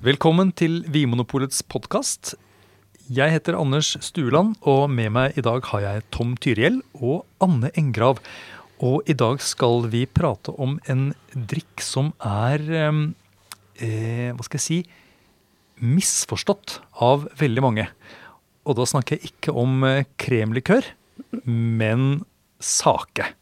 Velkommen til Vinmonopolets podkast. Jeg heter Anders Stueland, og med meg i dag har jeg Tom Tyrihjell og Anne Engrav. Og i dag skal vi prate om en drikk som er eh, Hva skal jeg si misforstått av veldig mange. Og da snakker jeg ikke om eh, kremlikør, men sake.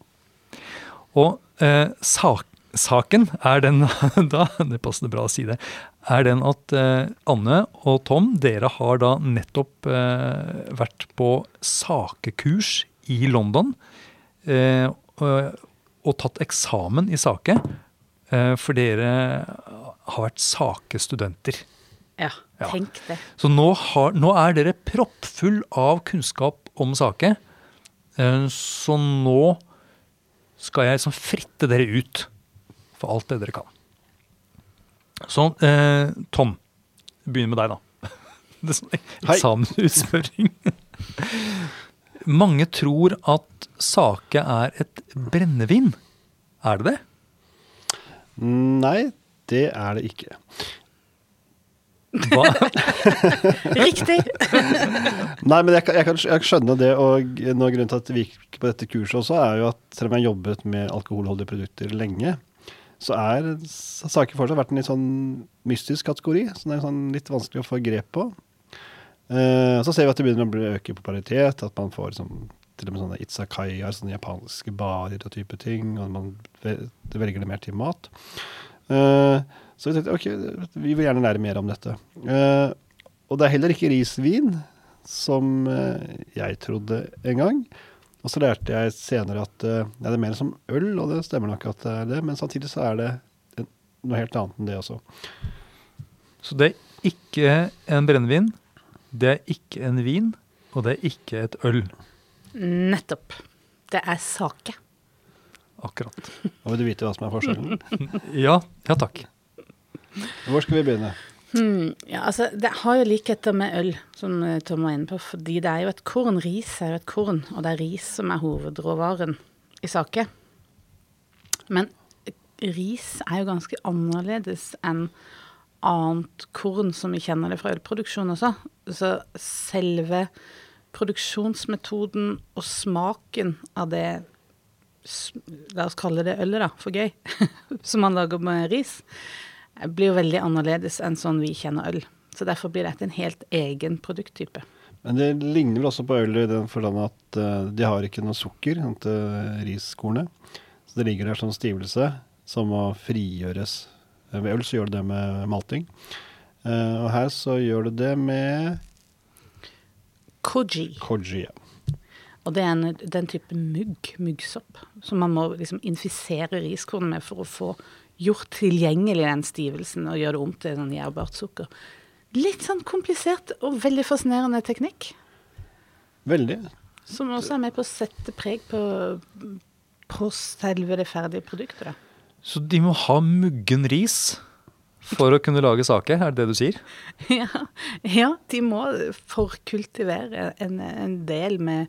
Og eh, sak, saken er den da, det passer bra å si det, er den at eh, Anne og Tom, dere har da nettopp eh, vært på sakekurs i London. Eh, og, og, tatt eksamen i sake. Eh, for dere har vært sakestudenter. Ja, tenk det. Så nå, har, nå, er dere proppfull av kunnskap om sake. Eh, så nå skal jeg liksom fritte dere ut for alt det dere kan. Så eh, Tom, begynner med deg, da. Det er sånn eksamensutspørring. Mange tror at sake er et brennevin. Er det det? Nei, det er det ikke. Hva? Riktig! Nei, men jeg kan, jeg, kan, jeg kan, skjønne det. Og noe grunnen til at vi gikk på dette kurset også, er jo at selv om jeg har jobbet med alkoholholdige produkter lenge, så er saker fortsatt vært en litt sånn mystisk kategori. som det er sånn litt vanskelig å få grep på. Uh, så ser vi at det begynner å øke popularitet. At man får liksom, til og med sånne itzakaier, sånne japanske barer og type ting. Og man velger det mer til mat. Uh, så vi tenkte ok, vi vil gjerne lære mer om dette. Uh, og det er heller ikke risvin, som jeg trodde en gang. Og så lærte jeg senere at uh, det er mer som øl, og det stemmer nok at det er det. Men samtidig så er det noe helt annet enn det også. Så det er ikke en brennevin, det er ikke en vin, og det er ikke et øl? Nettopp. Det er sake. Akkurat. Og vil du vite hva som er forskjellen? ja, ja takk. Hvor skal vi begynne? Hmm, ja, altså, Det har jo likheter med øl, som eh, Tom var inne på. Fordi det er jo et korn. Ris er jo et korn, og det er ris som er hovedråvaren i sake. Men ris er jo ganske annerledes enn annet korn som vi kjenner det fra ølproduksjon også. Så selve produksjonsmetoden og smaken av det La oss kalle det ølet, da, for gøy, som man lager med ris, blir jo veldig annerledes enn sånn vi kjenner øl. Så derfor blir dette en helt egen produkttype. Men det ligner vel også på øl i den forstand at uh, de har ikke noe sukker til riskornet. Så det ligger der som stivelse som må frigjøres. Ved øl så gjør det det med malting. Og her så gjør det det med Koji. Koji, ja. Og det er en, den type mugg, muggsopp, som man må liksom infisere riskornet med for å få gjort tilgjengelig den stivelsen og gjøre det om til sånn gjærbart sukker. Litt sånn komplisert og veldig fascinerende teknikk. Veldig. Som også er med på å sette preg på, på selve det ferdige produktet. Da. Så de må ha muggen ris for å kunne lage sake, er det det du sier? Ja, ja de må forkultivere en, en del med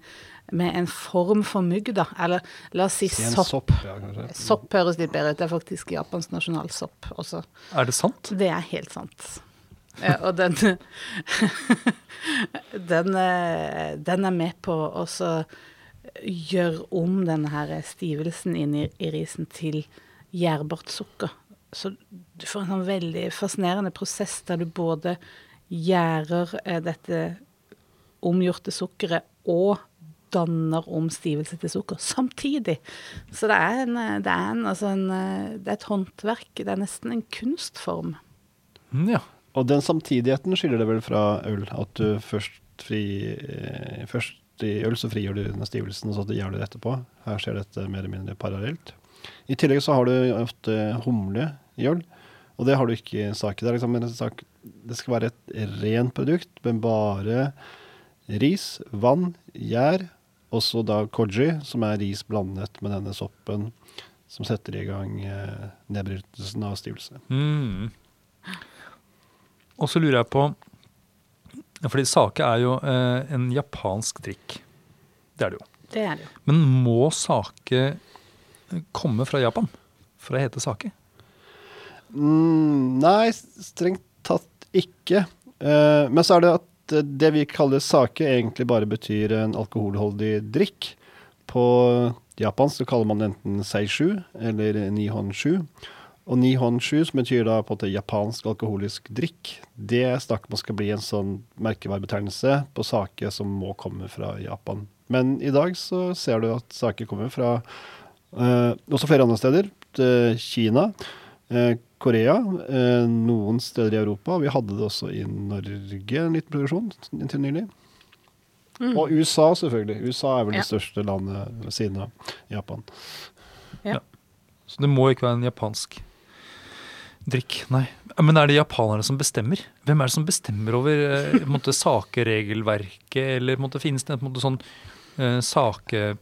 med en form for mugg, da. Eller la oss si sopp. Sopp, ja, sopp høres litt bedre ut. Det er faktisk Japans nasjonalsopp også. Er det sant? Det er helt sant. Ja, og den den, eh, den, er med på å gjøre om denne her stivelsen inn i, i risen til gjærbart sukker. Så du får en sånn veldig fascinerende prosess der du både gjærer eh, dette omgjorte sukkeret og danner om stivelse til sukker samtidig. Så det er, en, det, er en, altså en, det er, et håndverk. Det er nesten en kunstform. Mm, ja. Og den samtidigheten skiller det vel fra øl? At du først, fri, eh, først i øl så frigjør du den stivelsen, og så gjør du det etterpå. Her skjer dette mer eller mindre parallelt. I tillegg så har du ofte humle i øl, og det har du ikke i sake. Det, liksom det skal være et rent produkt men bare ris, vann, gjær også da koji, som er ris blandet med denne soppen, som setter i gang eh, nedbrytelsen av stivelse. Mm. Og så lurer jeg på Fordi sake er jo eh, en japansk drikk. Det er det jo. Det er det jo. Men må sake komme fra Japan for å hete sake? Mm, nei, strengt tatt ikke. Eh, men så er det at eh, det vi kaller sake, egentlig bare betyr en alkoholholdig drikk. På japansk så kaller man enten seishu eller nihonshu. Og nihonshu, som betyr da på en måte japansk alkoholisk drikk, det snakker man skal bli en sånn merkevarebetegnelse på sake som må komme fra Japan. Men i dag så ser du at sake kommer fra uh, også flere andre steder. Eh, Kina, eh, Korea, eh, noen steder i Europa. Vi hadde det også i Norge, en liten produksjon inntil nylig. Og USA, selvfølgelig. USA er vel Ja. det største landet ved siden av Japan. Ja. Så det må ikke være en japansk drikk, nei. Men er det japanerne som bestemmer? Hvem er det som bestemmer over eh, måte, sakeregelverket, eller måte, finnes det en måte sånn eh, sakeprester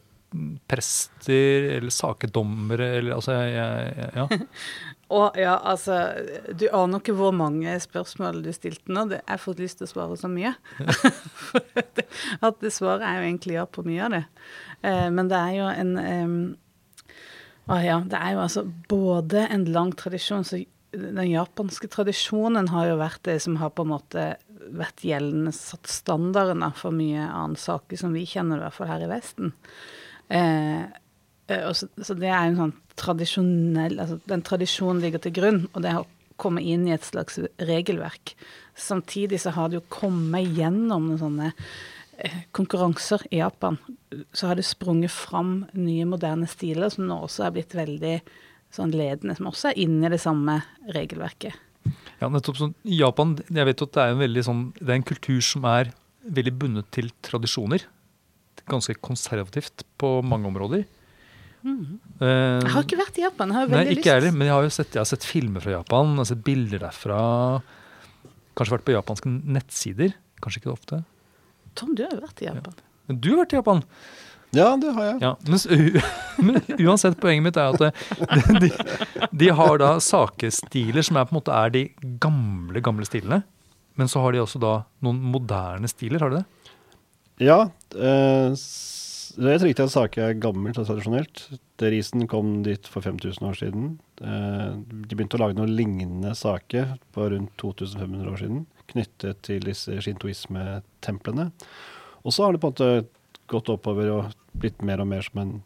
eller sakedommere, eller altså jeg, jeg, ja. Og ja, altså Du aner ikke hvor mange spørsmål du stilte nå. Det- Jeg har fått lyst til å svare så mye. Det, at det svaret er jo egentlig ja på mye av det. Eh, men det er jo en em, ah, ja, det er jo altså både en lang tradisjon så Den japanske tradisjonen har jo vært det som har på en måte vært gjeldende, satt standarden for mye annen saker som vi kjenner, i hvert fall her i Vesten. Eh, Eh, så, så det er en sånn tradisjonell altså Den tradisjonen ligger til grunn, og det har kommet inn i et slags regelverk. Samtidig så har det jo kommet gjennom noen sånne eh, konkurranser i Japan. Så har det sprunget fram nye, moderne stiler som nå også er blitt veldig sånn ledende, som også er inne i det samme regelverket. Ja, nettopp sånn, I Japan jeg vet at det er en veldig sånn, det er en kultur som er veldig bundet til tradisjoner. Ganske konservativt på mange områder. Eh, Jeg har ikke vært i Japan. Jeg har jo Nei, veldig ikke lyst. heller, men jeg har jo sett, jeg har sett filmer fra Japan, jeg har sett bilder derfra. Kanskje vært på japanske nettsider. Kanskje ikke det ofte. Tom, du har jo vært i Japan. Men du har vært i Japan. Ja, det har jeg. Ja, mens, men uansett, poenget mitt er at det, de, de har da sakestiler som er på en måte er de gamle, gamle stilene. Men så har de også da noen moderne stiler, har de det? Ja, eh, det er riktig at sake er gammelt og tradisjonelt. Det Risen kom dit for 5000 år siden. Eh, de begynte å lage noe lignende sake på rundt 2500 år siden, knyttet til disse shintoisme-templene. Og så har det på en måte gått oppover og blitt mer og mer som en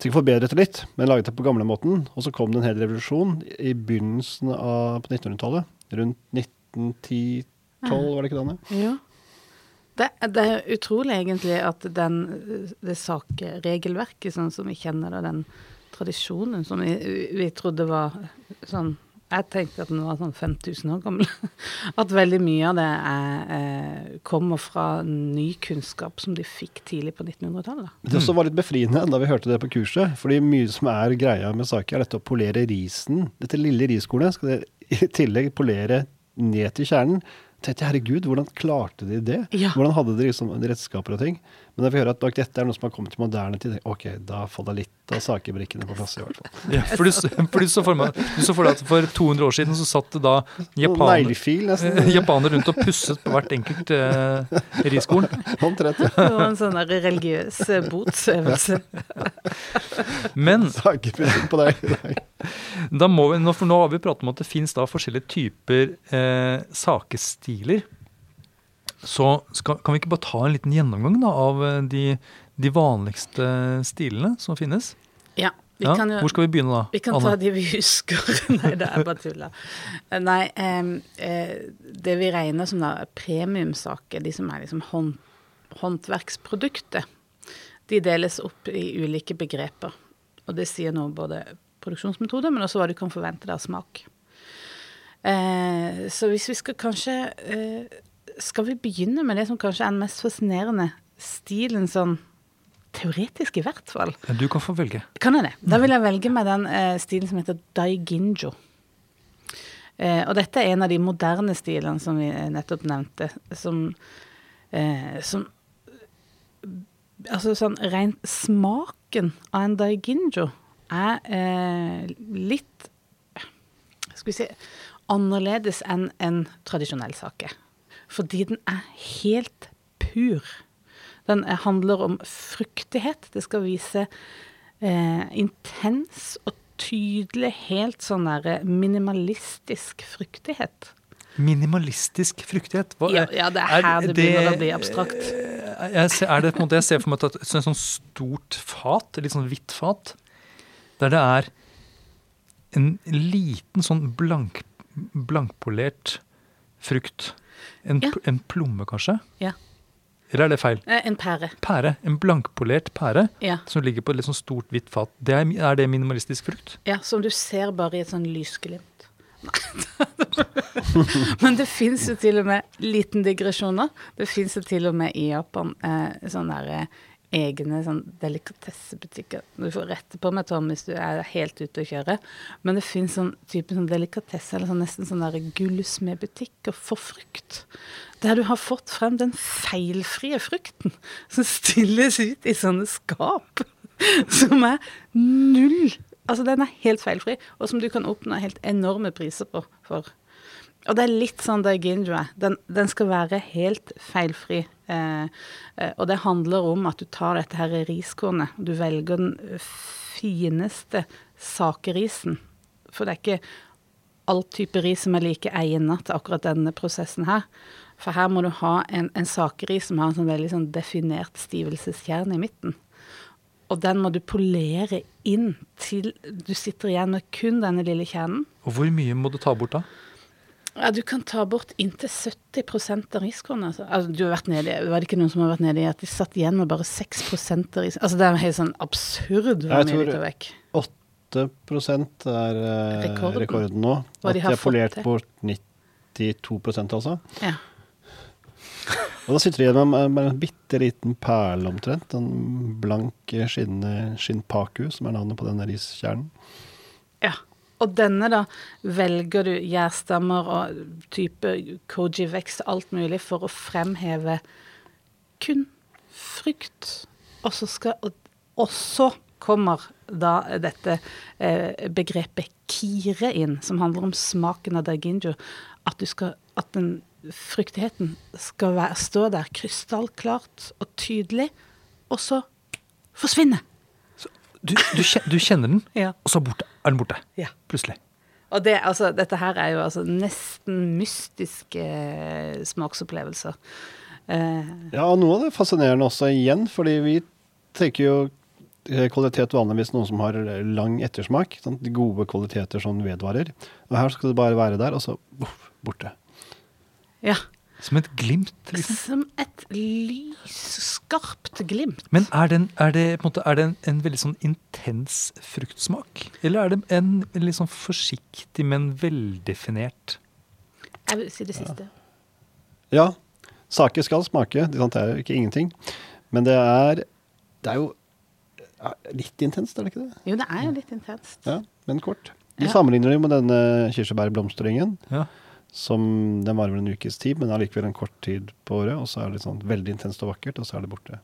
Sikkert forbedret det litt, men laget det på gamlemåten. Og så kom det en hel revolusjon i begynnelsen av på 1900-tallet. Rundt 1910-12, var det ikke det? Anne? Ja. Det, det er utrolig egentlig at den, det sakregelverket, sånn som vi kjenner det, den tradisjonen som vi, vi trodde var sånn Jeg tenkte at den var sånn 5000 år gammel. At veldig mye av det er, eh, kommer fra ny kunnskap som de fikk tidlig på 1900-tallet. Det også var litt befriende da vi hørte det på kurset. fordi mye som er greia med saker, er dette å polere risen. Dette lille riskornet skal dere i tillegg polere ned til kjernen. Tenkte jeg, herregud, hvordan klarte de det? Ja. Hvordan hadde de liksom redskaper og ting? Men da vi hører at bak dette er noe som har kommet til moderne tid, ok, da faller litt av sakebrikkene på plass i hvert fall. Ja, for du, for du så for meg du så for deg at for 200 år siden så satt det da japaner, japaner rundt og pusset på hvert enkelt eh, riskorn. Omtrent. ja. Det var en sånn der religiøs eh, botsøvelse. Men på deg. i dag. da må vi, nå- for nå har vi pratet om at det fins forskjellige typer eh, sakestiler. Så skal, kan vi ikke bare ta en liten gjennomgang da, av eh, de, de vanligste stilene som finnes? Ja, vi Ja, kan jo Hvor skal vi begynne da? Vi kan Anne? ta de vi husker. Nei, det er bare tulla. Nei, eh, det vi regner som da premiumsaker, de som er liksom hånd, håndverksprodukter, de deles opp i ulike begreper. Og det sier noe både produksjonsmetode, men også hva du kan forvente deg av smak. Eh, så hvis vi skal kanskje eh, Skal vi begynne med det som kanskje er den mest fascinerende stilen sånn teoretisk, i hvert fall? Ja, Du kan få velge. Kan jeg det? Da vil jeg velge med den eh, stilen som heter daiginjo. Eh, og dette er en av de moderne stilene som vi eh, nettopp nevnte, som, eh, som Altså sånn rent smaken av en daiginjo er eh, litt Skal vi si annerledes enn en tradisjonell sake. Fordi den er helt pur. Den eh, handler om fruktighet. Det skal vise eh, intens og tydelig, helt sånn der minimalistisk fruktighet. Minimalistisk fruktighet. Hva, Ja, ja, det er her det begynner å bli abstrakt. Eh, ser, er det på en måte, jeg ser for meg et, et sånt stort fat, litt sånn hvitt fat, der det er en liten sånn blank, blankpolert frukt. En, Ja. en plomme, kanskje? Ja. Eller er det feil? Eh, En pære. Pære. En blankpolert pære Ja. som ligger på et litt sånn stort, hvitt fat. Det er, er det minimalistisk frukt? ja, som du ser bare i et sånn lysglimt. Men det fins jo til og med liten digresjoner. Det fins jo til og med i Japan eh, sånne der, eh, egne sånn delikatessebutikker. Du får rette på meg, Tom, hvis du er helt ute å kjøre. Men det fins sånn type sånn delikatesse, eller sånn, nesten sånn gullsmedbutikker for frukt. Der du har fått frem den feilfrie frukten som stilles ut i sånne skap. Som er null Altså, den er helt feilfri, og som du kan oppnå helt enorme priser på for. Og det er litt sånn det er. Den, den skal være helt feilfri. Eh, eh, og det handler om at du tar dette her riskornet. Du velger den fineste sakerisen. For det er ikke all type ris som er like egnet til akkurat denne prosessen her. For her må du ha en, en sakeris som har en sånn veldig sånn definert stivelseskjerne i midten. Og den må du polere inn til du sitter igjen med kun denne lille kjernen. Og hvor mye må du ta bort da? Ja, du kan ta bort inntil 70% av risikoen. Altså. altså, du har vært nede, var det ikke noen som har vært nede i at de satt igjen med bare 6% av risikoen? Altså, det er helt sånn absurd hvor Jeg mye de tar vekk. 8 er eh, Rekorden. rekorden. nå. Hva At de de har har polert fått bort 92 altså. Ja. Og da sitter de igjen med med en bitte liten perle omtrent. En blank skinnpaku, som er navnet på denne riskjernen. Og denne, da, velger du gjærstammer og type koji-vekst og alt mulig for å fremheve kun frykt. Og så skal Og, så kommer da dette eh, begrepet kire inn, som handler om smaken av daiginjo. At du skal At den fryktigheten skal være, stå der krystallklart og tydelig, og så forsvinne. Du, du, du kjenner den, Ja. og så borte, er den borte. Ja. Plutselig. Og det, altså, dette her er jo altså nesten mystiske eh, smaksopplevelser. Eh, Ja, og noe av det fascinerende også igjen, fordi vi tenker jo eh, kvalitet vanligvis noe som har lang ettersmak. Sant? De gode kvaliteter som vedvarer. Og her skal det bare være der, og så uff, borte. ja. Som et glimt, liksom. Som et lysskarpt glimt. Men er, den, er det, på en, måte, er det en, en veldig sånn intens fruktsmak? Eller er det en, en litt sånn forsiktig, men veldefinert Jeg vil si det siste. Ja, saker skal smake. Det er jo ikke ingenting. Men det er, det er jo litt intenst, er det ikke det? Jo, det er jo litt intenst. Ja, men kort. De Ja. sammenligner det med denne kirsebærblomstringen. Ja. Som den varmer en ukes tid, men allikevel en kort tid på året. Og så er det sånn veldig intenst og vakkert, og så er det borte.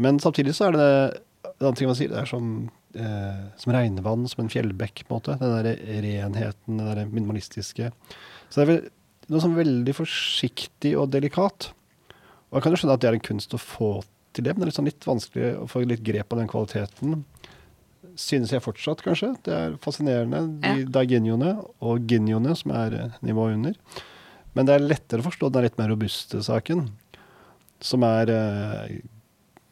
Men samtidig så er det en annen ting man sier, det er som, eh, som regnvann, som en fjellbekk, på en måte. Den der renheten, det der minimalistiske. Så det er vel noe sånn veldig forsiktig og delikat. Og jeg kan jo skjønne at det er en kunst å få til det, men det er litt, sånn litt vanskelig å få litt grep av den kvaliteten. Synes jeg fortsatt, kanskje. Det er fascinerende, de Ja. daginioene og ginioene, som er eh, nivået under. Men det er lettere å forstå den litt mer robuste saken, som er eh,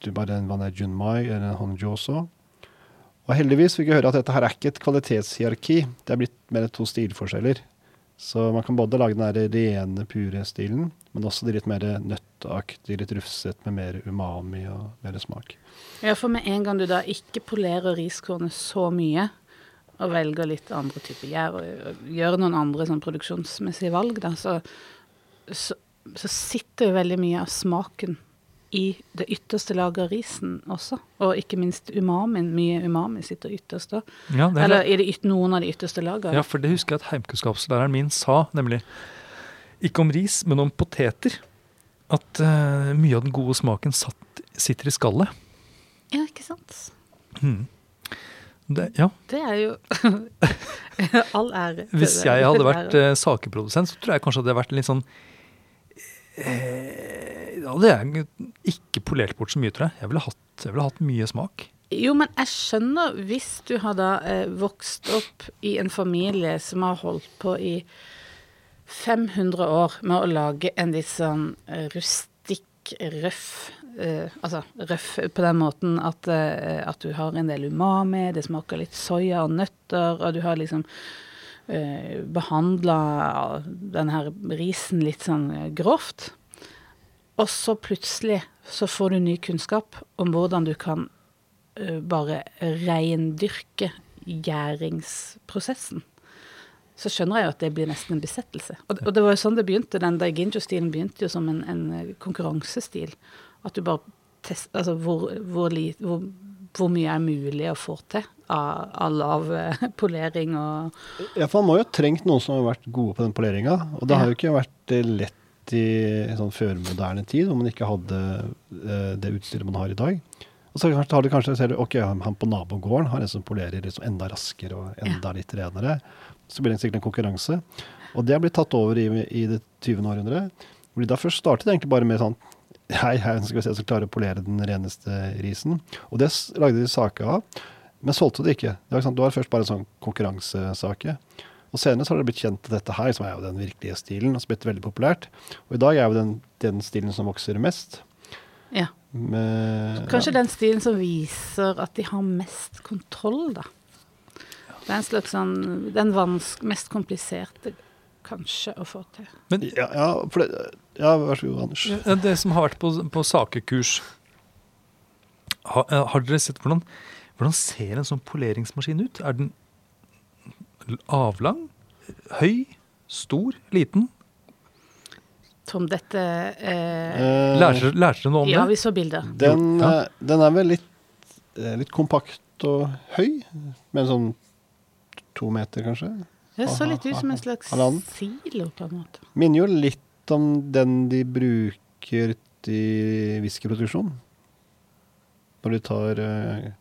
du bare en vann er junmai eller en honjoso. Og heldigvis fikk jeg høre at dette her er ikke et kvalitetshierarki, det er blitt mer to stilforskjeller. Så man kan både lage den der rene, pure stilen, men også de litt mer nøttaktige, litt rufset med mer umami og mer smak. Ja, for med en gang du da ikke polerer riskornet så mye, og velger litt andre typer gjær, og gjør noen andre sånn produksjonsmessige valg, da, så, så, så sitter jo veldig mye av smaken i det ytterste laget av risen også. Og ikke minst umamin. Mye umami sitter ytterst da. Ja, det er, Eller i det yt noen av de ytterste lagene. ja, for det husker jeg at heimkunnskapslæreren min sa, nemlig ikke om ris, men om poteter. At uh, mye av den gode smaken satt, sitter i skallet. Ja, ikke sant? Hmm. Det, ja. Det er jo all ære. til Hvis jeg hadde vært eh, sakeprodusent, så tror jeg kanskje det hadde vært litt sånn eh, hadde jeg ikke polert bort så mye, tror jeg. Jeg ville hatt, jeg ville hatt mye smak. Jo, men jeg skjønner hvis du har da eh, vokst opp i en familie som har holdt på i 500 år med å lage en litt sånn eh, rustikk, røff eh, Altså røff på den måten at, eh, at du har en del umami, det smaker litt soya og nøtter, og du har liksom eh, behandla den her risen litt sånn eh, grovt. Og så plutselig så får du ny kunnskap om hvordan du kan uh, bare reindyrke gjæringsprosessen. Så skjønner jeg jo at det blir nesten en besettelse. Og, og det var jo sånn det begynte. Den Daiginjo-stilen begynte jo som en, en eh, konkurransestil. At du bare test, Altså hvor, hvor, li, hvor, hvor mye er mulig å få til av, av lav eh, polering og Ja, for man må jo ha trengt noen som har vært gode på den poleringa. Og det har jo ikke vært eh, lett i sånn førmoderne tid, hvor man ikke hadde eh, det utstyret man har i dag. Og så har du kanskje, ser du, ok, han på nabogården har en som polerer liksom enda raskere og enda litt renere. Så blir det sikkert en konkurranse. Og det har blitt tatt over i, i det 20. århundret. Fordi da først startet det egentlig bare med sånn Hei, hei, skal vi se som klarer å polere den reneste risen. Og det lagde de saker av, men solgte det ikke. Det var, sånn, det var først bare en sånn konkurransesake. Og senere så har det blitt kjent at dette her, som er jo den virkelige stilen, og har blitt veldig populært. Og i dag er jo den, den stilen som vokser mest. Ja. Med, Kanskje ja. den stilen som viser at de har mest kontroll, da. Det er en slags sånn Den vansk, mest kompliserte, kanskje, å få til. Men Ja, ja, for det, ja, vær så god, Anders. Ja, Det som har vært på, på sakekurs, har, eh, har dere sett hvordan, hvordan ser en sånn poleringsmaskin ut? Er den avlang, høy, stor, liten? Tom, dette eh, Eh, Lærte dere- noe om Ja, vi så bilder. Den, Ja. eh, den er vel litt, eh, litt kompakt og høy, med en sånn to meter kanskje. Det så litt ut som en slags Halvannen. silo, på en måte. Minner jo litt om den de bruker i whiskyproduksjon. Når de tar eh,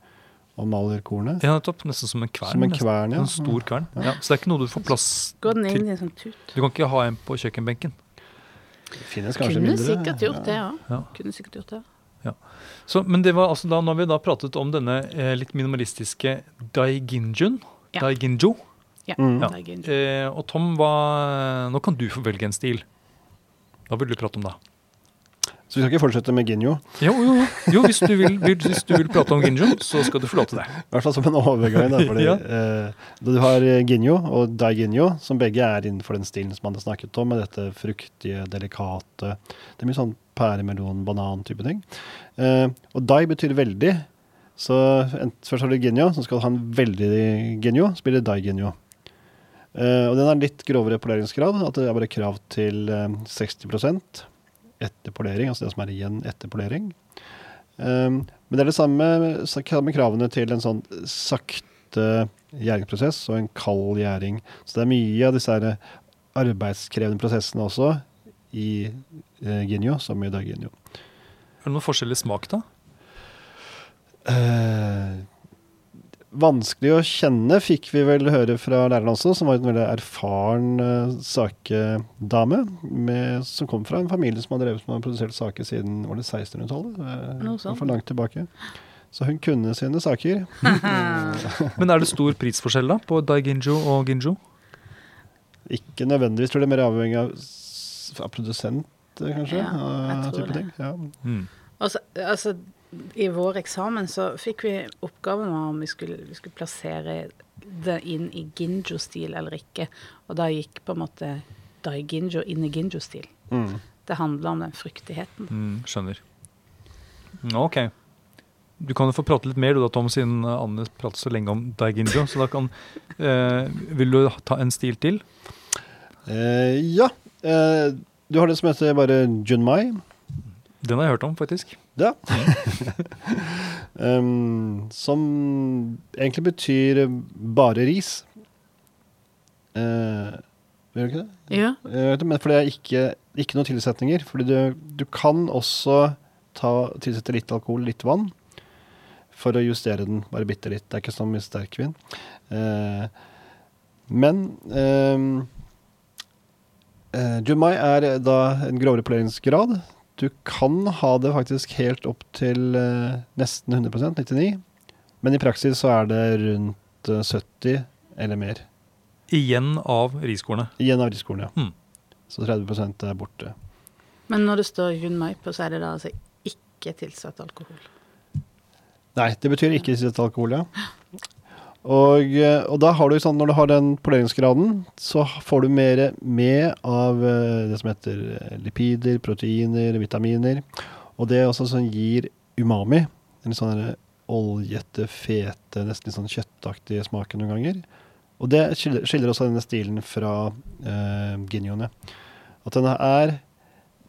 og maler kornet. Ja, nettopp. Nesten som en kvern. Som en kvern, ja. En stor kvern. Ja. Så det er ikke noe du får plass Går den inn til. i en sånn tut? Du kan ikke ha en på kjøkkenbenken. Det finnes kanskje Kunne mindre. sikkert gjort det ja. Ja. Kunne sikkert gjort det. Så, men det var altså da, når vi da pratet om denne eh, litt minimalistiske daiginjun, Ja. daiginjo, Ja. Mm. ja. Daiginjo. eh, og Tom, hva, nå kan du få velge en stil. Hva vil du prate om da? Så vi skal ikke fortsette med Ginjo. Jo, jo, jo. hvis, du vil, hvis du vil prate om ginjo, så skal du få lov til det. I hvert fall som en overgang. Da, fordi, Ja. eh, du har eh, Ginjo og Dai Ginjo, som begge er innenfor den stilen som man har snakket om, med dette fruktige, delikate Det er mye sånn pæremelon, banan-type ting. Eh, og Dai betyr veldig. Så først har du Ginjo, så skal du ha en veldig Ginjo, så blir det Dai Ginjo. Eh, og den har litt grovere poleringsgrad, at det er bare krav til eh, 60 etter polering, altså det som er igjen etter polering. Um, men det er det samme, samme kravene til en sånn sakte gjæringsprosess og en kald gjæring. Så det er mye av disse arbeidskrevende prosessene også i eh, Ginjo, som i Daginjo. Er det noen forskjell i smak, da? Eh, vanskelig å kjenne, fikk vi vel høre fra læreren også, som var en veldig erfaren uh, sakedame, med, som kom fra en familie som hadde drevet med produsert saker siden var det 1600-tallet. Uh, for langt tilbake. Så hun kunne sine saker. Men er det stor prisforskjell da på daiginjo og ginjo? Ikke nødvendigvis, tror det er mer avhengig av, av produsent, eh, kanskje. Ja, jeg tror type det. ting. Ja. Mm. Og altså, I vår eksamen så fikk vi oppgaven om vi skulle, vi skulle plassere det inn i ginjo-stil eller ikke. Og da gikk på en måte dai-ginjo inn i ginjo-stil. Mm. Det handler om den fryktigheten. Mm, skjønner. Mm, Ok. Du kan jo få prate litt mer du da, Tom, siden Anne prater så lenge om Dai Ginjo. Så da kan eh, Vil du ta en stil til? Eh, ja. Eh, du har det som heter bare Junmai. Den har jeg hørt om, faktisk. Ja. um, som egentlig betyr bare ris. Uh, Gjør det ikke det? Ja. Vet men for det er ikke, ikke noen tilsetninger. Fordi du, du kan også ta, tilsette litt alkohol, litt vann, for å justere den bare bitte litt. Det er ikke så mye sterkvin. Uh, men eh, eh, Jumai er da en grovere poleringsgrad. Du kan ha det faktisk helt opp til eh, nesten 100% 99 Men i praksis så er det rundt eh, 70 eller mer. Igjen av riskornet. Igjen av riskornet, ja. Så 30% er borte. Men når det står Yun Maipo, så er det da altså ikke tilsatt alkohol. Nei, det betyr ikke tilsatt alkohol, ja. Og, eh, og da har du sånn, når du har den poleringsgraden, så får du mer med av eh, det som heter eh, lipider, proteiner, vitaminer. Og det er også som gir umami. En sånn oljete, fete, nesten sånn kjøttaktig smak noen ganger. Og det skiller, også denne stilen fra eh, ginjoene. At denne er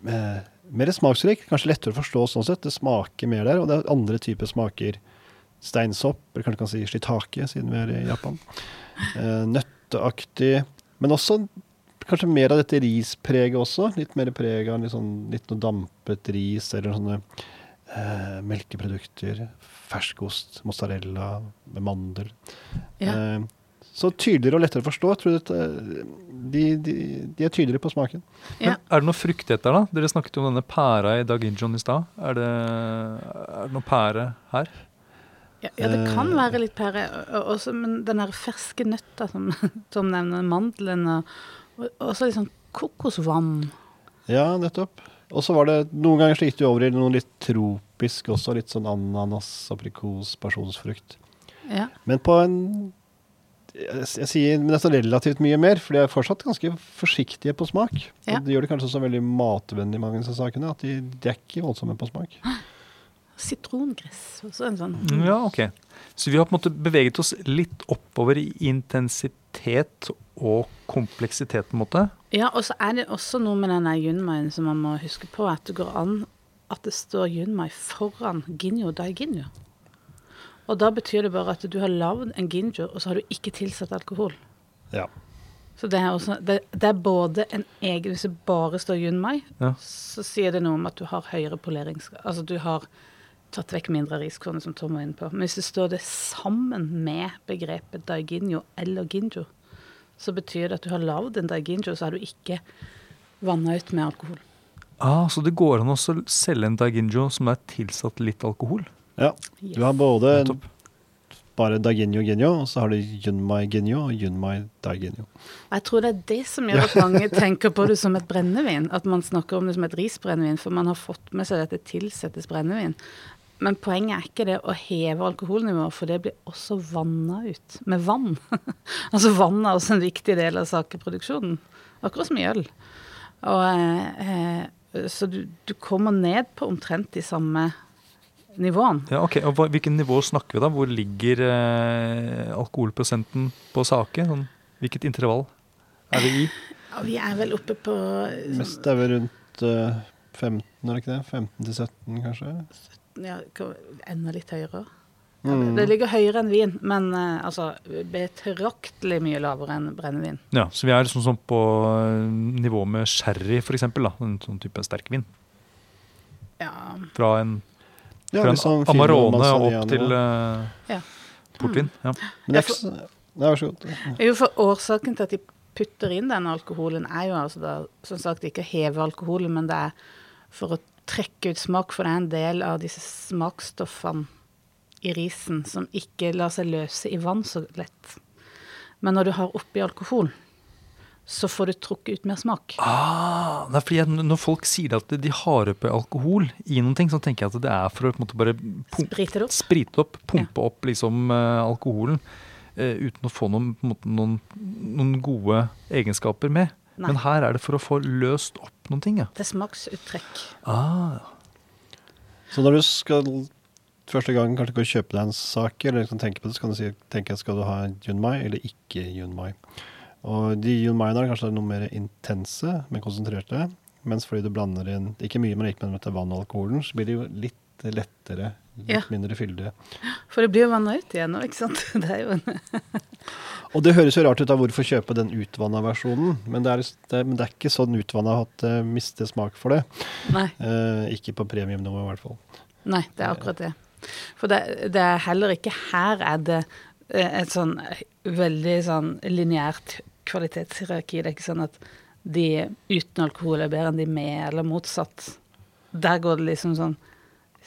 eh, mer smaksrik, kanskje lettere å forstå sånn sett. Det smaker mer der, og det er andre typer smaker. Steinsopp, eller kanskje kan si shitake, siden vi er i Japan. Eh, nøtteaktig. Men også kanskje mer av dette rispreget også. Litt mer preg av litt, sånn, litt noe dampet ris, eller sånne eh, melkeprodukter. Ferskost, mozzarella med mandel. Ja. Eh, så tydeligere og lettere å forstå. Dette, de, de, de er tydeligere på smaken. Ja. Men er det noe frukt da? Dere snakket jo om denne pæra i Daginjon i stad. Er, det- er det noe pære her? Ja, ja, det kan Eh. være litt pære, også, men den der ferske nøtta som Tom nevner, mandelen og, og også litt sånn kokosvann. Ja, nettopp. Og så var det noen ganger så gikk det over i noe litt tropisk også. Litt sånn ananas, aprikos, pasjonsfrukt. Ja. Men på en jeg, jeg sier nesten relativt mye mer, for de er fortsatt ganske forsiktige på smak. Ja. Og Det gjør det kanskje så veldig matvennlig, mange av disse sakene, at de, de er ikke voldsomme på smak. Sitrongress, også en sånn. Ja, ok. Så vi har på en måte beveget oss litt oppover i intensitet og kompleksitet, på en måte. Ja, og så er det også noe med denne yunmaien som man må huske på, at det går an at det står yunmai foran ginjo dai ginjo. Og da betyr det bare at du har lagd en ginjo, og så har du ikke tilsatt alkohol. Ja. Så det er, også, det, det er både en egen Hvis det bare står yunmai, Ja. så sier det noe om at du har høyere poleringsgrad. Altså du har tatt vekk mindre riskorn, som Tom var inne på. Men hvis det står det sammen med begrepet daiginjo eller ginjo, så betyr det at du har lagd en daiginjo, så har du ikke vanna ut med alkohol. Ah, så det går an å selge en daiginjo som er tilsatt litt alkohol? ja. Yes. Du har både Nettopp. bare daiginjo ginjo, og så har du yunmai ginjo og yunmai daiginjo. Jeg tror det er det som gjør at mange tenker på det som et brennevin. At man snakker om det som et risbrennevin, for man har fått med seg at det tilsettes brennevin. Men poenget er ikke det å heve alkoholnivået, for det blir også vanna ut med vann. altså vann er også en viktig del av sakeproduksjonen. Akkurat som i øl. Og, eh, eh, så du, du kommer ned på omtrent de samme nivåene. Ja, ok. Og hvilket nivå snakker vi da? Hvor ligger eh, alkoholprosenten på sake? Sånn, hvilket intervall er vi i? Ja, vi er vel oppe på Mest er vi rundt eh, 15, er det ikke det? 15 til 17, kanskje? Ja, enda litt høyere. Mm. Det ligger høyere enn vin, men uh, altså betraktelig mye lavere enn brennevin. Ja, Så vi er sånn som på eh, nivå med sherry, f.eks. En sånn type sterkvin. Ja, Fra en, Ja, fra en sånn Amarone opp til uh, Ja. portvin. Ja. Men det er ikke Nei, vær så god. jo for Årsaken til at de putter inn den alkoholen, er jo altså da, som sagt ikke å heve alkoholen, men det er for å trekke ut smak, for det er en del av disse smaksstoffene i risen som ikke lar seg løse i vann så lett. Men når du har oppi alkohol, så får du trukket ut mer smak. Ah, nei, fordi jeg, når folk sier at de har oppi alkohol i noen ting, så tenker jeg at det er for å på en måte bare pump, Sprite det opp. sprite opp, pumpe opp liksom uh, alkoholen. Uh, uten å få noen, måte, noen, noen gode egenskaper med. Nei. Men her er det for å få løst opp noen ting. Ja. Det er smaksuttrekk. Ah, Så når du skal første gang kanskje gå og kjøpe deg en sak, eller liksom tenke på det, så kan du si, tenke skal du ha en Yunmai eller ikke Yunmai. Og de Yunmaiene er kanskje noe mer intense, mer konsentrerte. Mens fordi du blander inn ikke mye, men ikke med vann og alkoholen, så blir det jo litt lettere, litt Ja. mindre fyldige. For det blir jo vanna ut igjen nå, ikke sant? Det er jo Og det høres jo rart ut av hvorfor kjøpe den utvanna versjonen, men det er, det, men det er ikke sånn utvanna at det mister smak for det. Nei. Eh, ikke på premiumnivå i hvert fall. Nei, det er akkurat det. For det, det er heller ikke her er det eh, et sånn veldig sånn lineært kvalitetshierarki. Det er ikke sånn at de uten alkohol er bedre enn de med, eller motsatt. Der går det liksom sånn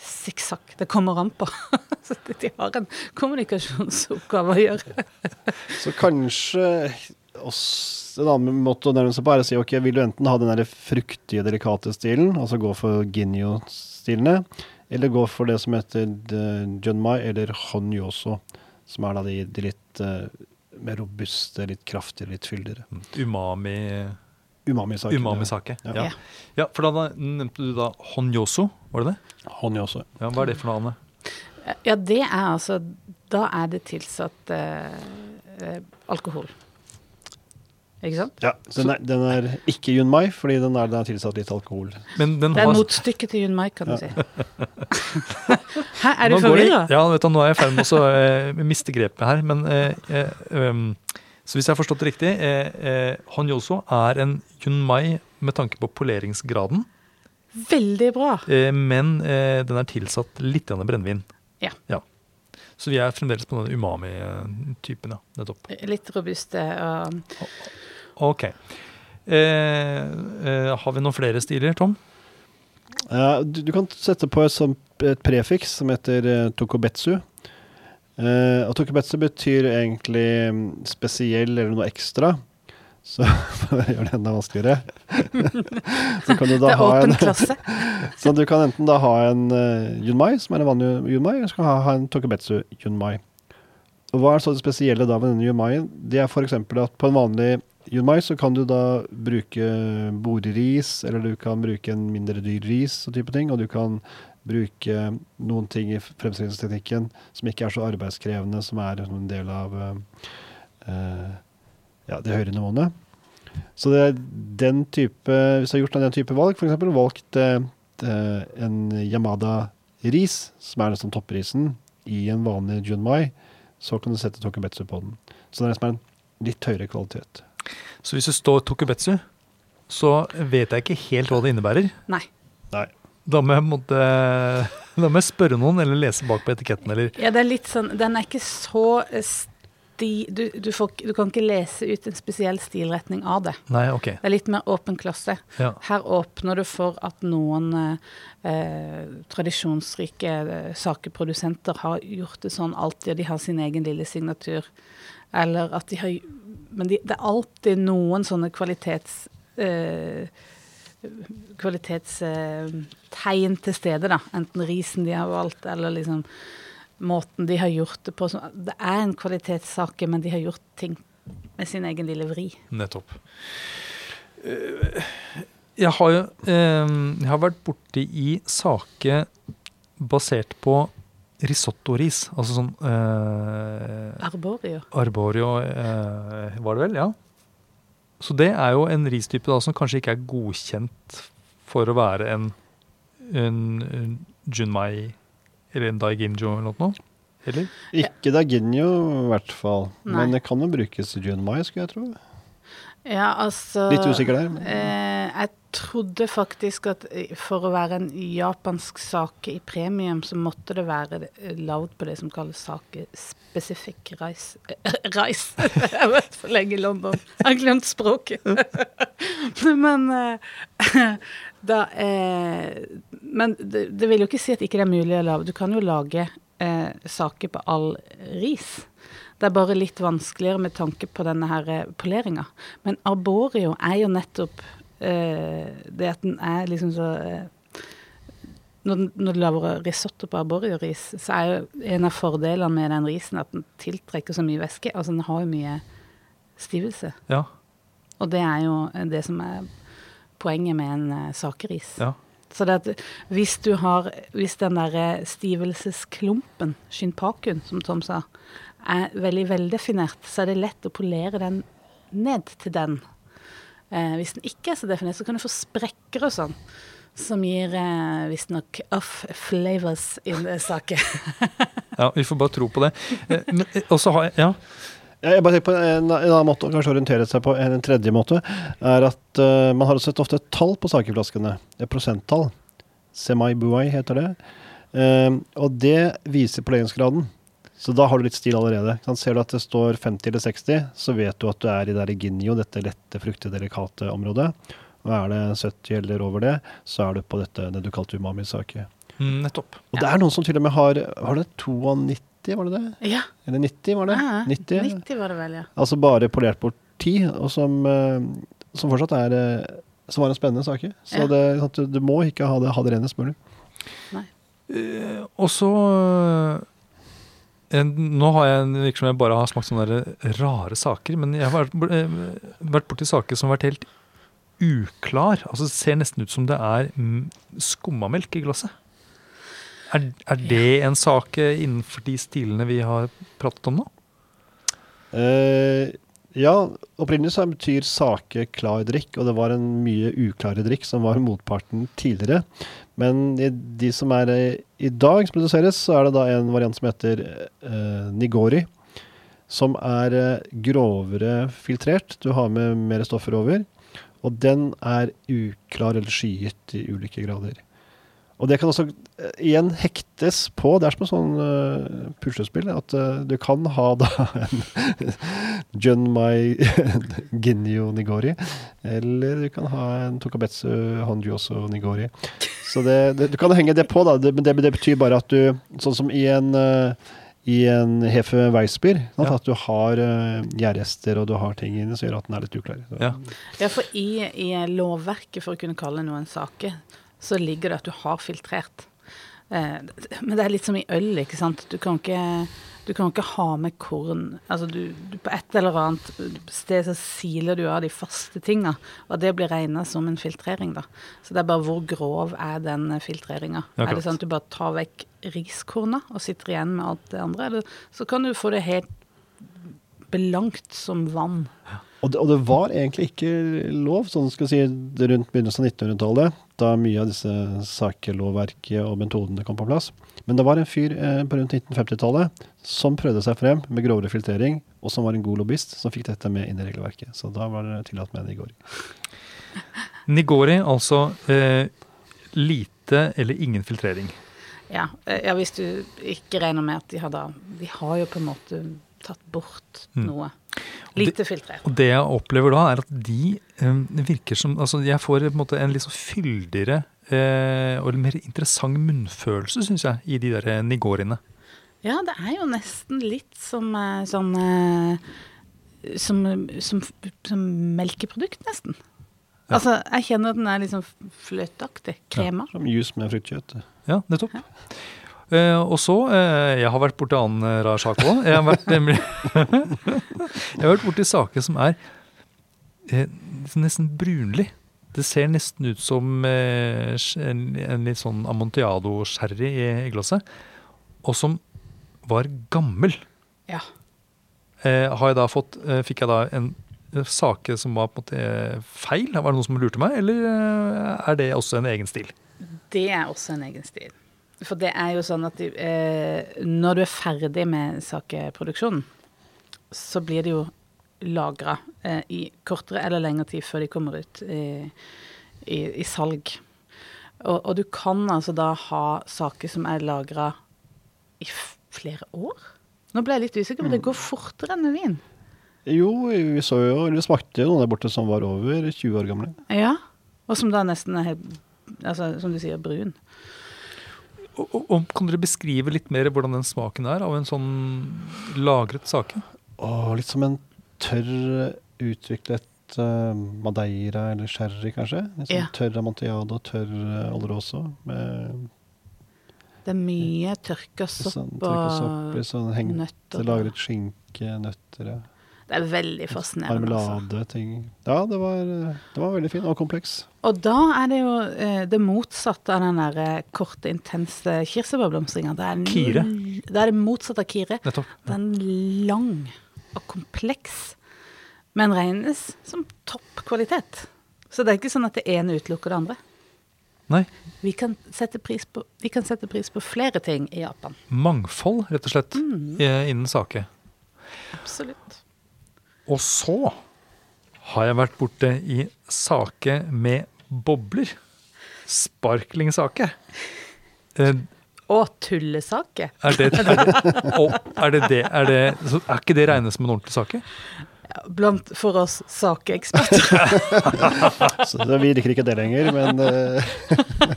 sikksakk. Det kommer an på. Så de har en kommunikasjonsoppgave å gjøre. Så kanskje også, en annen måte å nærme seg på er å si ok, vil du enten ha den der fruktige, delikate stilen, altså gå for Ginyo-stilene, eller gå for det som heter eh, Junmai eller Honyoso, som er da de, de litt uh, mer robuste, litt kraftige, litt fyldigere. Umami, Umami-saker. umami-sake. Ja. Ja. ja, for da nevnte du da honyoso, var det det? Honyoso. Ja, Hva er det for noe, Anne? Ja, det er altså Da er det tilsatt eh, eh, alkohol. Ikke sant? Ja, den er, den er ikke Junmai, fordi den er, den er tilsatt litt alkohol. Men den Det er har motstykket til Yun Mai, kan du si. Hæ, er du forvirra? Ja, vet du, nå er jeg i ferd med å eh, miste grepet her. Men eh, eh, um, Så hvis jeg har forstått det riktig, eh, eh, Honyoso er en Yunmai med tanke på poleringsgraden, Veldig bra. eh, men eh, den er tilsatt litt brennevin. Ja. Så vi er fremdeles på den umami-typen, ja. Nettopp. Litt robuste og Ok. Eh, eh, har vi noen flere stiler, Tom? Ja, du, du kan sette på et, et prefiks som heter eh, tokobetsu. Eh, og tokobetsu betyr egentlig mm, spesiell eller noe ekstra. Så for å gjøre det enda vanskeligere Så kan du Det er åpen en klasse. Så du kan enten da ha en uh, yunmai, som er en vanlig yunmai, eller så kan du ha, ha en tokobetsu yunmai. Og hva er så det spesielle da med denne yunmaien? Det er f.eks. at på en vanlig yunmai så kan du da bruke boreris, eller du kan bruke en mindre dyr ris og type ting, og du kan bruke noen ting i fremstillingsteknikken som ikke er så arbeidskrevende, som er en del av eh, eh, ja, de høyere nivåene. Så det er den type, hvis du har gjort den type valg, f.eks. valgt eh, en Yamada-ris, som er nesten topprisen, i en vanlig Junmai, så kan du sette tokubetsu på den. Så det er nesten en litt høyere kvalitet. Så hvis det står tokubetsu, så vet jeg ikke helt hva det innebærer. Nei. Nei. Da må jeg, måtte, da må jeg spørre noen, eller lese bak på etiketten, eller Ja, det er litt sånn Den er ikke så eh, sti... Du, du, får, du kan ikke lese ut en spesiell stilretning av det. Nei, ok. Det er litt mer åpen klasse. Ja. Her åpner du for at noen eh, eh, tradisjonsrike eh, sakeprodusenter har gjort det sånn alltid, og de har sin egen lille signatur. Eller at de har Men de, det er alltid noen sånne kvalitets... Eh, kvalitetstegn til stede, da. Enten risen de har valgt, eller liksom måten de har gjort det på. Det er en kvalitetssake, men de har gjort ting med sin egen lille vri. Nettopp. Eh, Jeg har jo eh, jeg har vært borti i sake basert på risottoris. Altså sånn eh, Arborio. Arborio eh, var det vel, ja. Så det er jo en ristype da som kanskje ikke er godkjent for å være en, en, en junmai eller en daiginjo eller noe. Eller? Ikke daiginjo i hvert fall. Nei. Men det kan jo brukes Junmai, skulle jeg tro. Ja, altså Litt usikker der. Men. Eh, jeg trodde faktisk at eh, for å være en japansk sake i premium, så måtte det være eh, lagd på det som kalles sake specific rice. Eh, rice. jeg har vært for lenge i London. Jeg har glemt språket. men da Men det, vil jo ikke si at ikke det er mulig å lage. Du kan jo lage eh, sake på all ris. Det er bare litt vanskeligere med tanke på denne her poleringa. Men arborio er jo nettopp det at den er liksom så eh, når, når du lager risotto på arborio-ris, så er jo en av fordelene med den risen at den tiltrekker så mye væske. Altså den har jo mye stivelse. Ja. Og det er jo eh, det som er poenget med en eh, sakeris. ja. Så det at hvis du har Hvis den derre stivelsesklumpen, shinpakun, som Tom sa, er veldig veldefinert, så er det lett å polere den ned til den. Eh, hvis den ikke er så definert, så kan du få sprekker og sånn. Som gir eh, visstnok off flavors i saken. sake. ja, vi får bare tro på det. Eh, eh, og så har jeg Ja. Jeg bare tenker på en, en annen måte å kanskje orientere seg på, en, en tredje måte, er at uh, man har sett ofte et tall på sakeflaskene. Et prosenttall. Semai buai heter det. Uh, og det viser poleringsgraden. Så da har du litt stil allerede. Ser du at det står 50 eller 60, så vet du at du er i det der ginio, dette lette, fruktige, delikate området. Og er det 70 eller over det, så er du på dette det du kalte umami-sake. Mm, nettopp. Og det er noen som til og med har Var det 92, var det det? ja. Eller 90, var det? ja. 90? 90 var det vel, ja. Altså bare polert bort 10, og som, eh, som fortsatt er eh, Som var en spennende sak. Så Ja. det, sant, du, du må ikke ha det, ha det rene mulig. Uh, og så Nå har jeg virker som jeg bare har smakt sånne rare saker, men jeg har vært, eh, borti saker som har vært helt uklar. Altså Det ser nesten ut som det er mm, skummamelk i glasset. Er, er det en sak eh, innenfor de stilene vi har pratet om nå? Uh, ja, opprinnelig så betyr sake klar drikk, og det var en mye uklare drikk som var motparten tidligere. Men i de som er i dag som produseres, så er det da en variant som heter eh, Nigori. Som er eh, grovere filtrert. Du har med mer stoffer over. Og den er uklar eller skyet i ulike grader. Og det kan også eh, igjen hektes på. Det er som et sånn uh, puslespill. At uh, du kan ha da en John Mai Ginyo Nigori. Eller du kan ha en Tokabetsu Honjoso Nigori. Så det, det, du kan henge det på, da. Det, men det, det betyr bare at du Sånn som i en uh, i en Hefe Weissbier. Ja. At du har uh, gjærrester og du har ting inni som gjør at den er litt uklar. Ja. Ja, for i, i lovverket for å kunne kalle noe en sake, så ligger det at du har filtrert. Eh, men det er litt som i øl, ikke sant. Du kan ikke, du kan ikke ha med korn Altså du, du På et eller annet sted så siler du av de faste tinga, og det blir regna som en filtrering, da. Så det er bare hvor grov er den filtreringa. Ja, er det sånn at du bare tar vekk riskorna og sitter igjen med alt det andre, eller så kan du få det helt belangt som vann. Og det, og det var egentlig ikke lov, sånn skal si, rundt begynnelsen av 1900-tallet, da mye av disse sakelovverket og metodene kom på plass. Men det var en fyr eh, på rundt 1950-tallet som prøvde seg frem med grovere filtrering, og som var en god lobbyist, som fikk dette med inn i regelverket. Så da var det tillatt med Nigori. Nigori, altså eh, lite eller ingen filtrering. Ja, eh, ja, hvis du ikke regner med at de har da De har jo på en måte tatt bort Mm. noe. Lite filtrert. Og det jeg opplever da, er at de eh, virker som Altså, jeg får på en måte en litt så fyldigere eh, og mer interessant munnfølelse, syns jeg, i de der nigoriene. Ja, det er jo nesten litt som eh, sånn eh, som, som, som melkeprodukt, nesten. Ja. Altså, jeg kjenner at den er litt sånn fløteaktig. Krema. Som juice med fruktkjøtt. Ja, nettopp. Eh, og så uh, Jeg har vært borti annen eh, rar sak òg. Jeg har vært nemlig Jeg har vært borti saker som er uh, nesten brunlig. Det ser nesten ut som en, en litt sånn amontillado-sherry i, i glasset. Og som var gammel. Ja. Har jeg da fått, fikk jeg da en sake som var på en måte feil? Var det noen som lurte meg, eller er det også en egen stil? Det er også en egen stil. For det er jo sånn at eh, når du er ferdig med sakeproduksjonen, så blir det jo lagra eh, i kortere eller lengre tid før de kommer ut i, i, i salg. Og, og du kan altså da ha saker som er lagra i flere år. Nå ble jeg litt usikker, men det går fortere enn med vin. Jo, vi så jo, eller smakte jo noen der borte som var over 20 år gamle. Ja, Og som da nesten er helt Altså, som du sier, brun. Og, og, og Kan dere beskrive litt mer hvordan den smaken er av en sånn lagret sake? Åh, litt som en tørr, utviklet uh, madeira eller sherry, kanskje. Litt sånn Ja. Tørr amontillado, tørr uh, oloroso. Med Det er mye tørka sånn, sopp tørka og sånn hengt, nøtter. lagret skinke, nøtter, ja. Det er veldig fascinerende. Altså. marmelade, ting. Ja, det var, det var veldig fint og kompleks. Og da er det jo eh, det motsatte av den der eh, korte, intense kirsebærblomstringa. Det er Kire. Det er det motsatte av kire. Nettopp. Den lang og kompleks, men regnes som topp kvalitet. Så det er ikke sånn at det ene utelukker det andre. Nei, Vi kan sette pris på, vi kan sette pris på flere ting i Japan. mangfold, rett og slett, Mm. eh, innen sake. Absolutt. Og så har jeg vært borte i sake med bobler. Sparklingsake. Eh, Og tullesake. Er det, er det, og er det, det, er det så Er ikke det regnet som en ordentlig sake? Blant for oss sakeeksperter. Så vi liker ikke det lenger, men eh,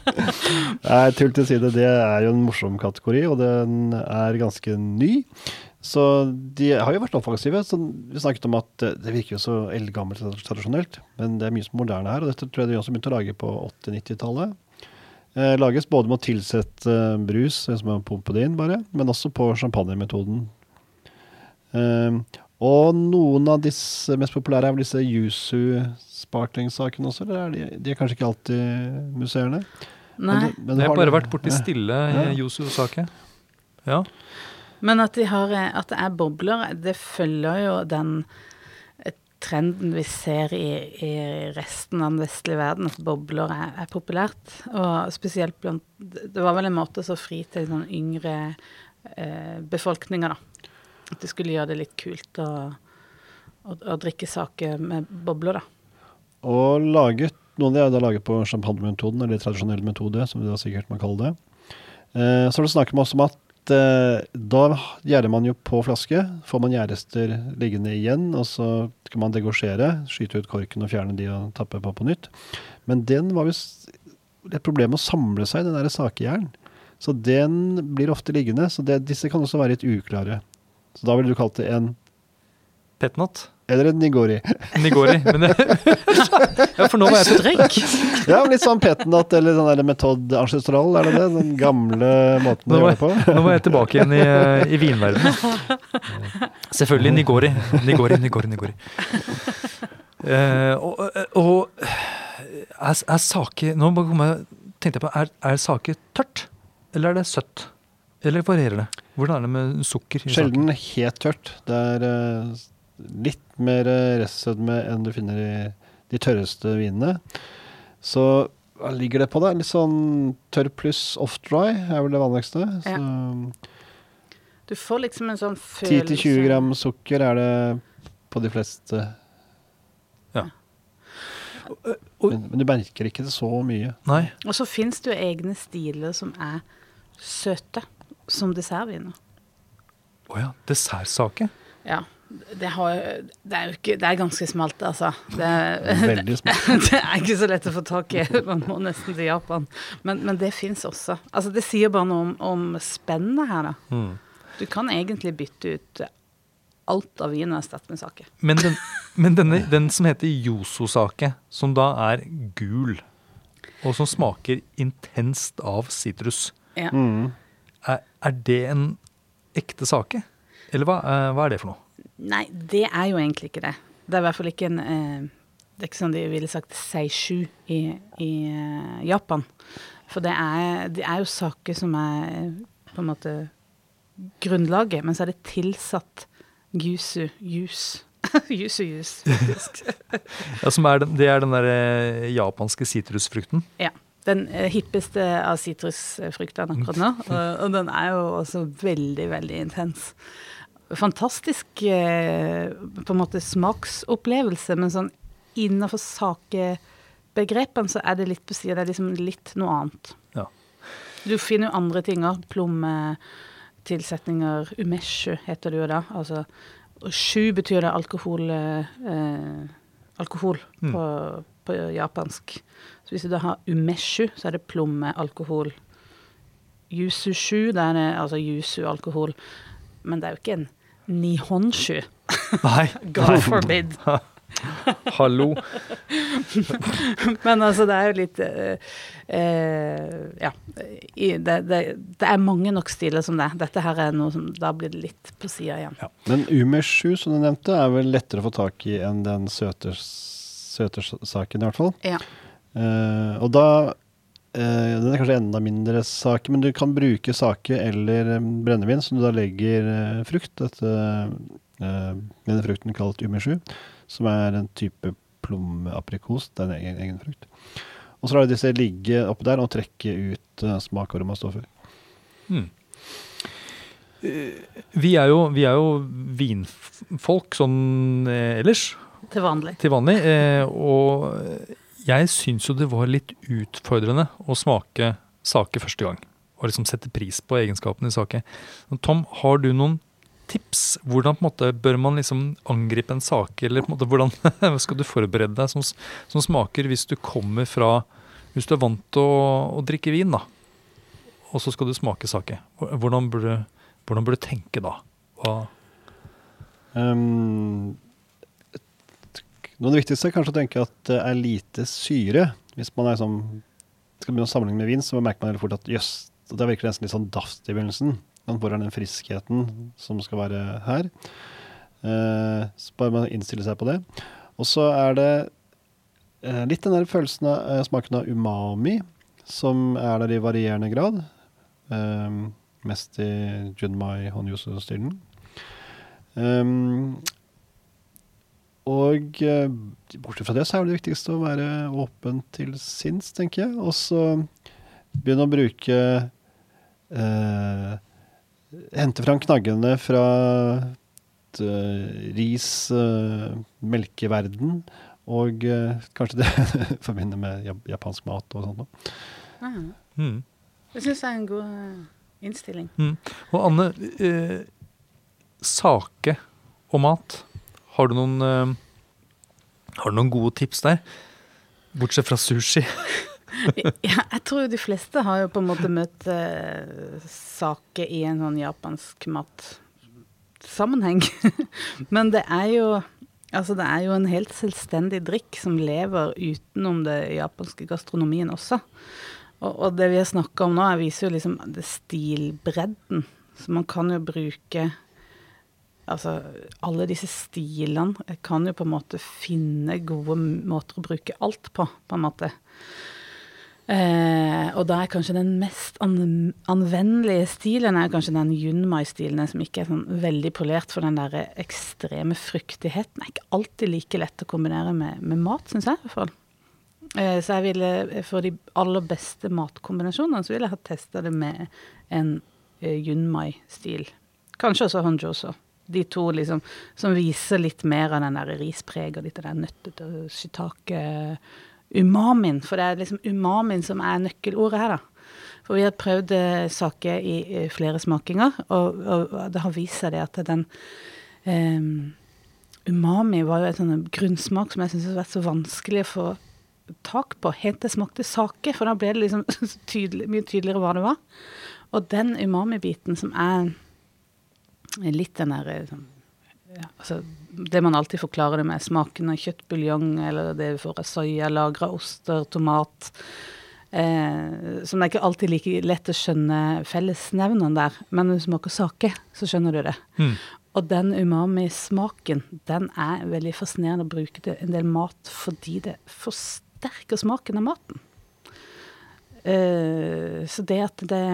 Nei, tull til side, det er jo en morsom kategori, og den er ganske ny. Så de har jo vært offensive. Så vi snakket om at det, det virker jo så eldgammelt og tradisjonelt, men det er mye som er moderne her. Og dette tror jeg de også begynte å lage på 80-90-tallet. Eh, lages både med å tilsette eh, brus, som er pumpe det inn bare, men også på champagnemetoden. Eh, og noen av disse mest populære er vel disse Yuzu sparkling-sakene også, eller er de, de er kanskje ikke alltid museerne? Nei. Men, men det har bare det- vært borti stille Ja. Sake. Ja. Men at, de har, eh, at det er bobler, det følger jo den eh, trenden vi ser i, i resten av den vestlige verden, at bobler er, er populært. Og spesielt blant Det var vel en måte så fri til sånn yngre eh, befolkninger, da. At de skulle gjøre det litt kult å, å, å drikke saker med bobler, da. Og laget, noen av de er da laget på champagnemetoden, eller tradisjonell metode, som da sikkert må kalle det. Eh, så er det snakk om også om at eh, da gjærer man jo på flaske, får man gjærrester liggende igjen, og så kan man degosjere, skyte ut korken og fjerne de og tappe på på nytt. Men den var visst et problem å samle seg, den der sakejern. Så den blir ofte liggende, så det, disse kan også være litt uklare. Så da ville du kalt det en, Petnat. Eller en nigori. Nigori. Men det, ja, for nå var jeg på drink. Ja, litt sånn petnat eller sånn der metode ancestral, er det det? Den gamle måten å gjøre det på? nå var jeg tilbake igjen i, i vinverdenen. Selvfølgelig Nigori. Nigori, Nigori, Nigori. Uh, og og er, er sake Nå jeg, tenkte jeg på, er, er sake tørt? Eller er det søtt? Eller varierer det? Hvordan er det med sukker? Sjelden helt tørt. Det er uh, litt mer eh, restsødme enn du finner i de tørreste vinene. Så hva ligger det på, det? Litt sånn tørr pluss off-dry er vel det vanligste. Så Du får liksom en sånn følelse 10-20 gram sukker er det på de fleste. Ja. Men, men du merker ikke det så mye. Nei. Og så fins det jo egne stiler som er søte, som dessertviner. Å ja. Dessertsake? Ja. Det, har, det er jo ikke Det er ganske smalt, altså. Det, Veldig smalt. det er ikke så lett å få tak i. Man må nesten til Japan. Men, men det fins også. Altså, det sier bare noe om, om spennet her, da. Mm. Du kan egentlig bytte ut alt av vin og erstatte med sake. Men, den, men denne, den som heter Yoso-sake, som da er gul, og som smaker intenst av sitrus, Ja. Mm. er, er det en ekte sake? Eller hva, eh, hva er det for noe? Nei, det er jo egentlig ikke det. Det er i hvert fall ikke en eh, Det er ikke sånn de ville sagt seishu i, i eh, Japan. For det er, det er jo saker som er eh, på en måte grunnlaget, men så er det tilsatt gusu jus. yuzu jus, faktisk. Ja, som er den, det er den der eh, japanske sitrusfrukten. ja. Den eh, hippeste av sitrusfruktene akkurat nå. Og, og den er jo også veldig, veldig intens. Fantastisk eh, på en måte smaksopplevelse, men sånn innenfor sakebegrepene så er det litt på sida. Det er liksom litt noe annet. Ja. Du finner jo andre ting òg. Plommetilsetninger. Umeshu heter det jo da. Altså, sju betyr det alkohol eh, Alkohol Mm. på, på japansk. Så hvis du da har umeshu, så er det plommealkohol. Yusu sju, da er det altså yusu-alkohol. Men det er jo ikke en nihonshu. Nei, God forbid. hallo. Men altså, det er jo litt uh, uh, Ja. I, det, det, det er mange nok stiler som det. Dette her er noe som Da blir det litt på sida igjen. Men umeshu, som du nevnte, er vel lettere å få tak i enn den søte, saken, i hvert fall. Ja. Uh, og da Den er kanskje enda mindre sake, men du kan bruke sake eller eh, brennevin som du da legger eh, frukt. Dette, eh, denne frukten kalt umeshu, som er en type plommeaprikos. Det er en egen, egen frukt. Og så lar du disse ligge oppi der og trekke ut uh, smak og stoffer. Hmm. Eh, Vi er jo, vi er jo vinfolk sånn eh, ellers, Til vanlig. til vanlig. Eh, og jeg syns jo det var litt utfordrende å smake sake første gang. Og liksom sette pris på egenskapene i sake. Tom, har du noen tips? Hvordan på en måte bør man liksom angripe en sake? Eller på en måte hvordan skal du forberede deg som, som smaker hvis du kommer fra Hvis du er vant til å, å drikke vin, da. Og så skal du smake sake. Hvordan burde, hvordan burde du tenke da? Hva Um, noe av det viktigste er kanskje å tenke at det er lite syre. Hvis man sånn, skal begynne å sammenligne med vin, så merker man veldig fort at jøss, det virker nesten litt sånn daft i begynnelsen. Hvor er den friskheten som skal være her? Uh, så bare man innstiller seg på det. Og så er det uh, litt den der følelsen av uh, smaken av umami, som er der i varierende grad. mest i Junmai Honjusu-stilen. Um, og uh, bortsett fra det, så er det viktigste å være åpen til sinns, tenker jeg. Og så begynne å bruke eh, Hente fram knaggene fra et, uh, ris, melkeverden, og kanskje det forbinder med japansk mat og sånt noe. Mm. Mm. Det syns jeg er en god innstilling. Mm. Og Anne, eh, sake og mat. Har du noen, uh, har du noen gode tips der? Bortsett fra sushi. ja, jeg tror de fleste har jo på en måte møtt uh, sake i en sånn japansk matsammenheng. Men det er jo Altså, det er jo en helt selvstendig drikk som lever utenom det japanske gastronomien også. Og, og det vi har snakka om nå, jeg viser jo liksom det stilbredden. Så man kan jo bruke Altså, alle disse stilene kan jo på en måte finne gode måter å bruke alt på, på en måte. Eh, og da er kanskje den mest an anvendelige stilen er kanskje den Yunmai-stilen, som ikke er sånn veldig polert for den der ekstreme fruktigheten. Er ikke alltid like lett å kombinere med, med mat, syns jeg i hvert fall. Eh, så jeg ville, for de aller beste matkombinasjonene, så ville jeg ha testa det med en eh, Yunmai-stil. Kanskje også Honjo også de to liksom, som viser litt mer av den der rispreget og litt av den nøttete shitake-umamien. For det er liksom umamien som er nøkkelordet her, da. For vi har prøvd eh, saker i, i flere smakinger, og, og, det har vist seg det at den um, Umami var jo en sånn grunnsmak som jeg syns har vært så vanskelig å få tak på. Helt til jeg smakte sake, for da ble det liksom tydelig, mye tydeligere hva det var. Og den umami-biten som er litt den der eh, sånn, ja, altså, Det man alltid forklarer det med, smaken av kjøttbuljong, eller det vi får av soya, lagra oster, tomat. Eh, som det er ikke alltid like lett å skjønne fellesnevneren der, men når du smaker sake, så skjønner du det. Mm. Og den umami-smaken, den er veldig fascinerende å bruke til en del mat fordi det forsterker smaken av maten. Eh, så det at det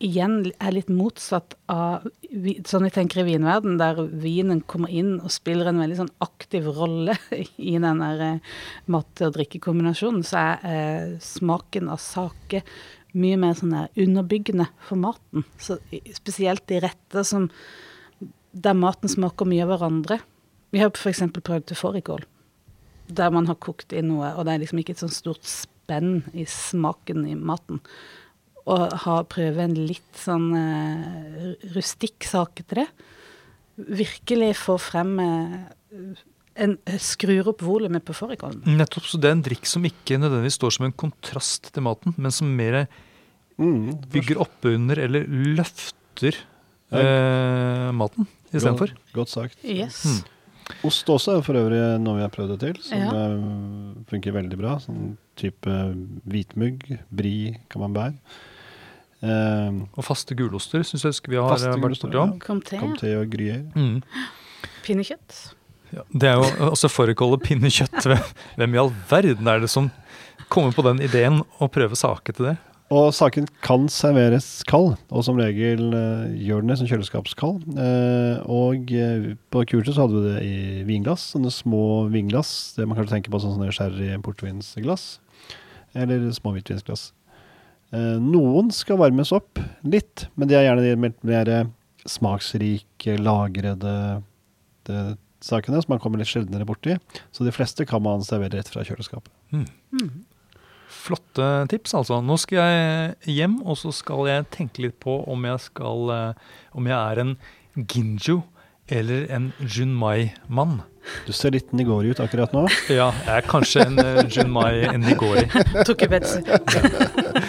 igjen er litt motsatt av sånn jeg tenker i vinverden, der vinen kommer inn og spiller en veldig sånn aktiv rolle i den der eh, mat- og drikkekombinasjonen, så er eh, smaken av sake mye mer sånn underbyggende for maten. Så spesielt i retter som der maten smaker mye av hverandre. Vi har f.eks. prøvd til fårikål, der man har kokt inn noe, og det er liksom ikke et sånn stort spenn i smaken i maten å ha, prøve en litt sånn uh, rustikk sak til det. Virkelig få frem uh, en, Skrur opp volumet på fårikålen. Nettopp. Så det er en drikk som ikke nødvendigvis står som en kontrast til maten, men som mer mm, bygger oppunder eller løfter uh, maten istedenfor. Godt, godt sagt. Yes. Mm. Ost også er for øvrig noe vi har prøvd det til, som ja. funker veldig bra. Sånn type hvitmugg, brie, camembert. Um, og faste guloster syns jeg vi har vært borti om. Comté. Comté og gruyère. Mm. Pinnekjøtt. Ja, det er jo også fårikål pinnekjøtt. Hvem i all verden er det som kommer på den ideen å prøve sake til det? Og saken kan serveres kald, og som regel uh, gjør den det som kjøleskapskald. Uh, og uh, på kurset så hadde vi det i vinglass, sånne små vinglass. Det man kanskje tenker på som sånne sherry portvinsglass. Eller små hvitvinsglass. Eh, noen skal varmes opp litt, men de er gjerne de mer, mer smaksrike, lagrede de, sakene som man kommer litt sjeldnere borti. Så de fleste kan man servere rett fra kjøleskapet. Mm. Mm. Flotte tips, altså. Nå skal jeg hjem, og så skal jeg tenke litt på om jeg, skal, eh, om jeg er en ginjo eller en Junmai-mann. Du ser litt nigori ut akkurat nå. Ja, jeg er kanskje en uh, Junmai nigori.